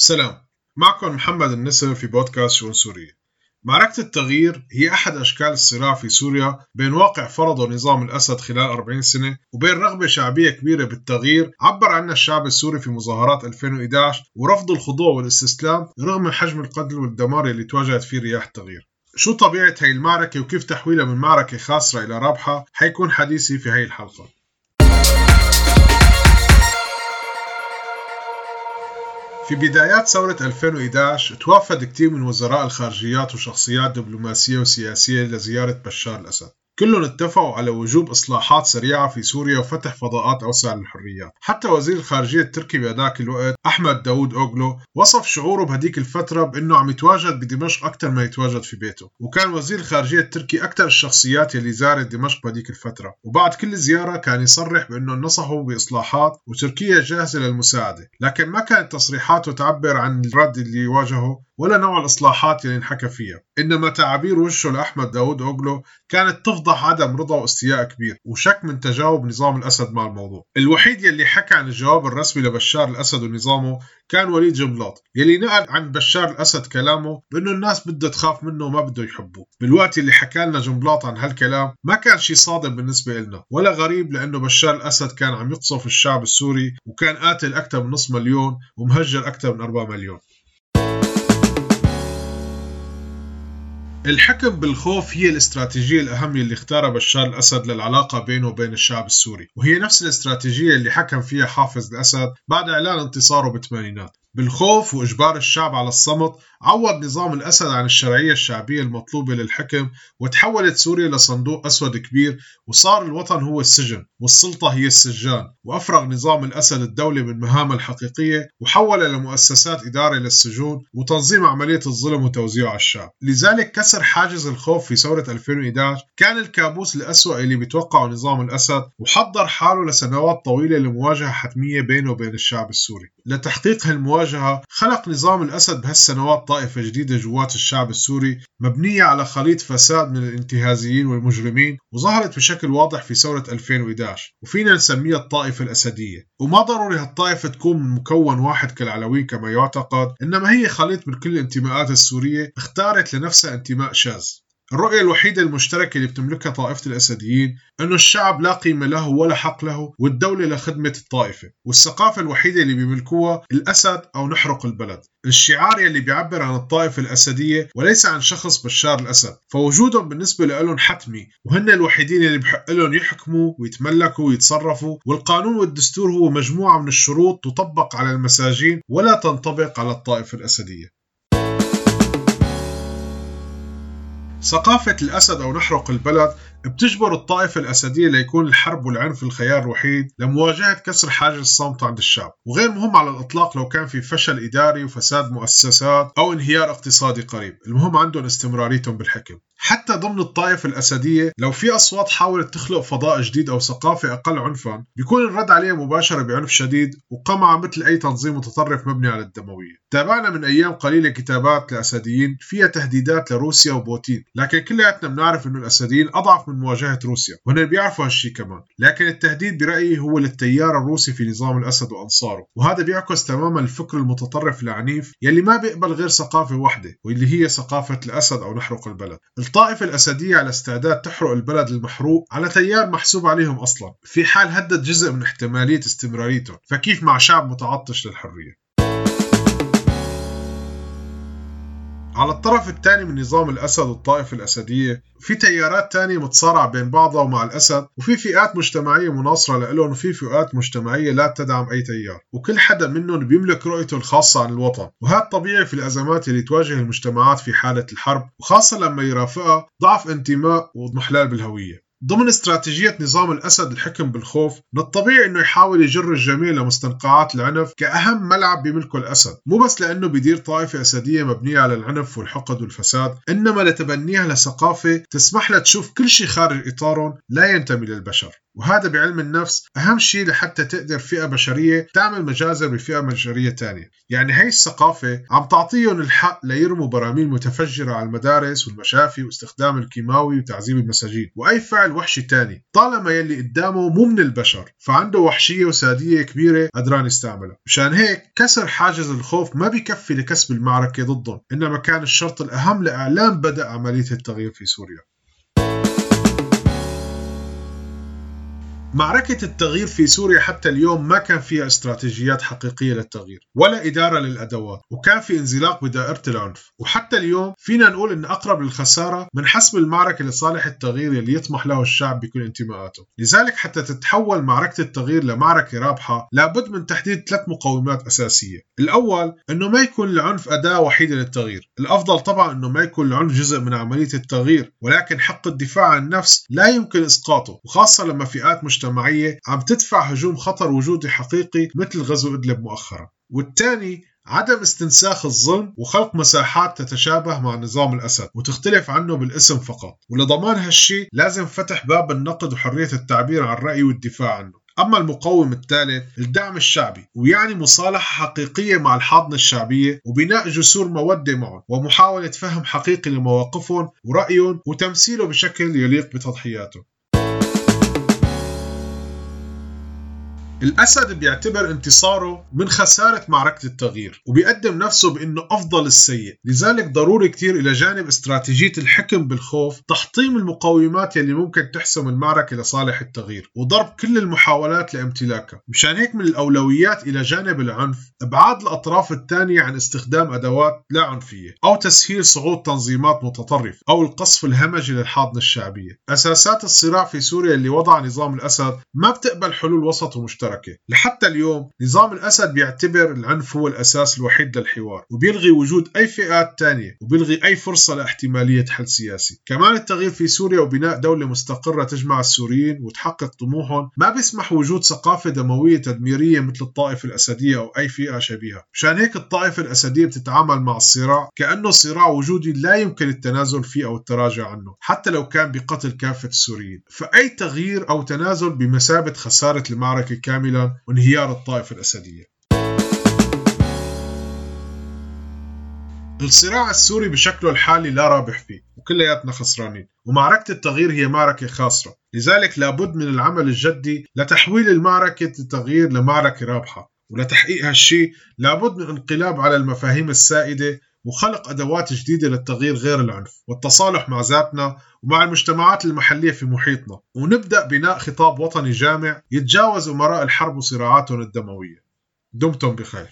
سلام. معكم محمد النسر في بودكاست شؤون سوريا معركة التغيير هي أحد أشكال الصراع في سوريا بين واقع فرضه نظام الأسد خلال 40 سنة وبين رغبة شعبية كبيرة بالتغيير عبر عنها الشعب السوري في مظاهرات 2011 ورفض الخضوع والاستسلام رغم حجم القتل والدمار اللي تواجهت فيه رياح التغيير. شو طبيعة هاي المعركة وكيف تحويلها من معركة خاسرة إلى رابحة؟ حيكون حديثي في هاي الحلقة. في بدايات ثورة 2011 توافد كثير من وزراء الخارجيات وشخصيات دبلوماسية وسياسية لزيارة بشار الأسد. كلهم اتفقوا على وجوب إصلاحات سريعة في سوريا وفتح فضاءات أوسع للحريات. حتى وزير الخارجية التركي بهذاك الوقت أحمد داوود أوغلو وصف شعوره بهديك الفترة بأنه عم يتواجد بدمشق أكثر ما يتواجد في بيته وكان وزير الخارجية التركي أكثر الشخصيات يلي زارت دمشق بهديك الفترة. وبعد كل زيارة كان يصرح بأنه نصحوا بإصلاحات وتركيا جاهزة للمساعدة لكن ما كانت تصريحاته تعبر عن الرد اللي واجهه ولا نوع الإصلاحات اللي انحكى فيها. إنما تعابير وشه لأحمد داود أوغلو كانت تفضح عدم رضا واستياء كبير وشك من تجاوب نظام الأسد مع الموضوع. الوحيد يلي حكى عن الجواب الرسمي لبشار الأسد ونظامه كان وليد جنبلاط يلي نقل عن بشار الأسد كلامه بأنه الناس بدها تخاف منه وما بده يحبوه. بالوقت اللي حكى لنا جنبلاط عن هالكلام ما كان شيء صادم بالنسبة لنا ولا غريب لأنه بشار الأسد كان عم يقصف الشعب السوري وكان قاتل أكثر من نصف مليون ومهجر أكثر من 4 مليون. الحكم بالخوف هي الاستراتيجية الأهم اللي اختارها بشار الأسد للعلاقة بينه وبين الشعب السوري وهي نفس الاستراتيجية اللي حكم فيها حافظ الأسد بعد إعلان انتصاره بالثمانينات بالخوف وإجبار الشعب على الصمت عوض نظام الأسد عن الشرعية الشعبية المطلوبة للحكم وتحولت سوريا لصندوق أسود كبير وصار الوطن هو السجن والسلطة هي السجان وأفرغ نظام الأسد الدولة من مهامها الحقيقية وحولها لمؤسسات إدارة للسجون وتنظيم عملية الظلم وتوزيعه على الشعب. لذلك كسر حاجز الخوف في ثورة 2011 كان الكابوس الأسوأ اللي بيتوقعه نظام الأسد وحضر حاله لسنوات طويلة لمواجهة حتمية بينه وبين الشعب السوري. لتحقيق هالمواجهة خلق نظام الأسد بهالسنوات طائفة جديدة جوات الشعب السوري مبنية على خليط فساد من الانتهازيين والمجرمين وظهرت بشكل واضح في ثورة 2011 وفينا نسميها الطائفة الأسدية. وما ضروري هالطائفة تكون من مكون واحد كالعلويين كما يعتقد إنما هي خليط من كل الانتماءات السورية اختارت لنفسها انتماء شاذ. الرؤية الوحيدة المشتركة اللي بتملكها طائفة الأسديين أنه الشعب لا قيمة له ولا حق له والدولة لخدمة الطائفة والثقافة الوحيدة اللي بيملكوها الأسد أو نحرق البلد. الشعار يلي بيعبر عن الطائفة الأسدية وليس عن شخص بشار الأسد فوجودهم بالنسبة لهم حتمي وهن الوحيدين اللي بحق لهم يحكموا ويتملكوا ويتصرفوا والقانون والدستور هو مجموعة من الشروط تطبق على المساجين ولا تنطبق على الطائفة الأسدية. ثقافة الأسد أو نحرق البلد بتجبر الطائفة الأسدية ليكون الحرب والعنف الخيار الوحيد لمواجهة كسر حاجز الصمت عند الشعب. وغير مهم على الإطلاق لو كان في فشل إداري وفساد مؤسسات أو انهيار اقتصادي قريب. المهم عندهم استمراريتهم بالحكم. حتى ضمن الطائفة الأسدية لو في أصوات حاولت تخلق فضاء جديد أو ثقافة أقل عنفا بيكون الرد عليها مباشرة بعنف شديد وقمع مثل أي تنظيم متطرف مبني على الدموية. تابعنا من أيام قليلة كتابات لأسديين فيها تهديدات لروسيا وبوتين. لكن كلياتنا بنعرف أنه الأسديين أضعف من مواجهة روسيا. وهن بيعرفوا هالشي كمان. لكن التهديد برأيي هو للتيار الروسي في نظام الأسد وأنصاره. وهذا بيعكس تماما الفكر المتطرف العنيف يلي ما بيقبل غير ثقافة واحدة واللي هي ثقافة الأسد أو نحرق البلد. الطائفة الأسدية على استعداد تحرق البلد المحروق على تيار محسوب عليهم أصلا. في حال هدد جزء من احتمالية استمراريتهم فكيف مع شعب متعطش للحرية؟ على الطرف الثاني من نظام الأسد والطائفة الأسدية في تيارات تانية متصارعة بين بعضها ومع الأسد وفي فئات مجتمعية مناصرة لهم وفي فئات مجتمعية لا تدعم أي تيار. وكل حدا منهم بيملك رؤيته الخاصة عن الوطن. وهذا طبيعي في الأزمات اللي تواجه المجتمعات في حالة الحرب وخاصة لما يرافقها ضعف انتماء وإضمحلال بالهوية. ضمن استراتيجية نظام الأسد الحكم بالخوف من الطبيعي أنه يحاول يجر الجميع لمستنقعات العنف كأهم ملعب بيملكه الأسد. مو بس لأنه بيدير طائفة أسدية مبنية على العنف والحقد والفساد إنما لتبنيها لثقافة تسمح لها تشوف كل شيء خارج إطارهم لا ينتمي للبشر. وهذا بعلم النفس أهم شيء لحتى تقدر فئة بشرية تعمل مجازر بفئة بشرية تانية. يعني هي الثقافة عم تعطيهم الحق ليرموا براميل متفجرة على المدارس والمشافي واستخدام الكيماوي وتعذيب المساجين. وأي فعل وحشي تاني طالما يلي قدامه مو من البشر فعنده وحشية وسادية كبيرة قدران يستعملها. مشان هيك كسر حاجز الخوف ما بيكفي لكسب المعركة ضدهم إنما كان الشرط الأهم لإعلان بدء عملية التغيير في سوريا. معركة التغيير في سوريا حتى اليوم ما كان فيها استراتيجيات حقيقية للتغيير ولا إدارة للأدوات وكان في انزلاق بدائرة العنف. وحتى اليوم فينا نقول أن أقرب للخسارة من حسم المعركة لصالح التغيير اللي يطمح له الشعب بكل انتماءاته. لذلك حتى تتحول معركة التغيير لمعركة رابحة لابد من تحديد ثلاث مقومات أساسية. الأول أنه ما يكون العنف أداة وحيدة للتغيير. الأفضل طبعا أنه ما يكون العنف جزء من عملية التغيير ولكن حق الدفاع عن النفس لا يمكن إسقاطه وخاصة لما فئات مش مجتمعية عم تدفع هجوم خطر وجودي حقيقي مثل غزو إدلب مؤخرا. والثاني عدم استنساخ الظلم وخلق مساحات تتشابه مع نظام الأسد وتختلف عنه بالاسم فقط. ولضمان هالشي لازم فتح باب النقد وحرية التعبير عن الرأي والدفاع عنه. أما المقوم الثالث الدعم الشعبي ويعني مصالحة حقيقية مع الحاضنة الشعبية وبناء جسور مودة معهم ومحاولة فهم حقيقي لمواقفهم ورأيهم وتمثيله بشكل يليق بتضحياتهم. الأسد بيعتبر انتصاره من خسارة معركة التغيير وبيقدم نفسه بأنه أفضل السيء. لذلك ضروري كتير إلى جانب استراتيجية الحكم بالخوف تحطيم المقومات يلي ممكن تحسم المعركة لصالح التغيير وضرب كل المحاولات لامتلاكها. مشان هيك من الأولويات إلى جانب العنف إبعاد الأطراف الثانية عن استخدام أدوات لا عنفية أو تسهيل صعود تنظيمات متطرفة أو القصف الهمجي للحاضنة الشعبية. أساسات الصراع في سوريا اللي وضع نظام الأسد ما بتقبل حلول وسط ومشترك المشتركة لحتى اليوم نظام الأسد بيعتبر العنف هو الأساس الوحيد للحوار وبيلغي وجود أي فئات تانية وبيلغي أي فرصة لاحتمالية حل سياسي. كمان التغيير في سوريا وبناء دولة مستقرة تجمع السوريين وتحقق طموحهم ما بيسمح وجود ثقافة دموية تدميرية مثل الطائفة الأسدية أو أي فئة شبيهة. مشان هيك الطائفة الأسدية بتتعامل مع الصراع كأنه صراع وجودي لا يمكن التنازل فيه أو التراجع عنه حتى لو كان بقتل كافة السوريين. فأي تغيير أو تنازل بمثابة خسارة المعركة كاملة كاملا وانهيار الطائفة الأسدية. الصراع السوري بشكله الحالي لا رابح فيه وكلياتنا خسرانين ومعركة التغيير هي معركة خاسرة لذلك لابد من العمل الجدي لتحويل المعركة التغيير لمعركة رابحة ولتحقيق هالشيء لابد من انقلاب على المفاهيم السائدة وخلق أدوات جديدة للتغيير غير العنف والتصالح مع ذاتنا ومع المجتمعات المحلية في محيطنا. ونبدأ بناء خطاب وطني جامع يتجاوز أمراء الحرب وصراعاتهم الدموية. دمتم بخير.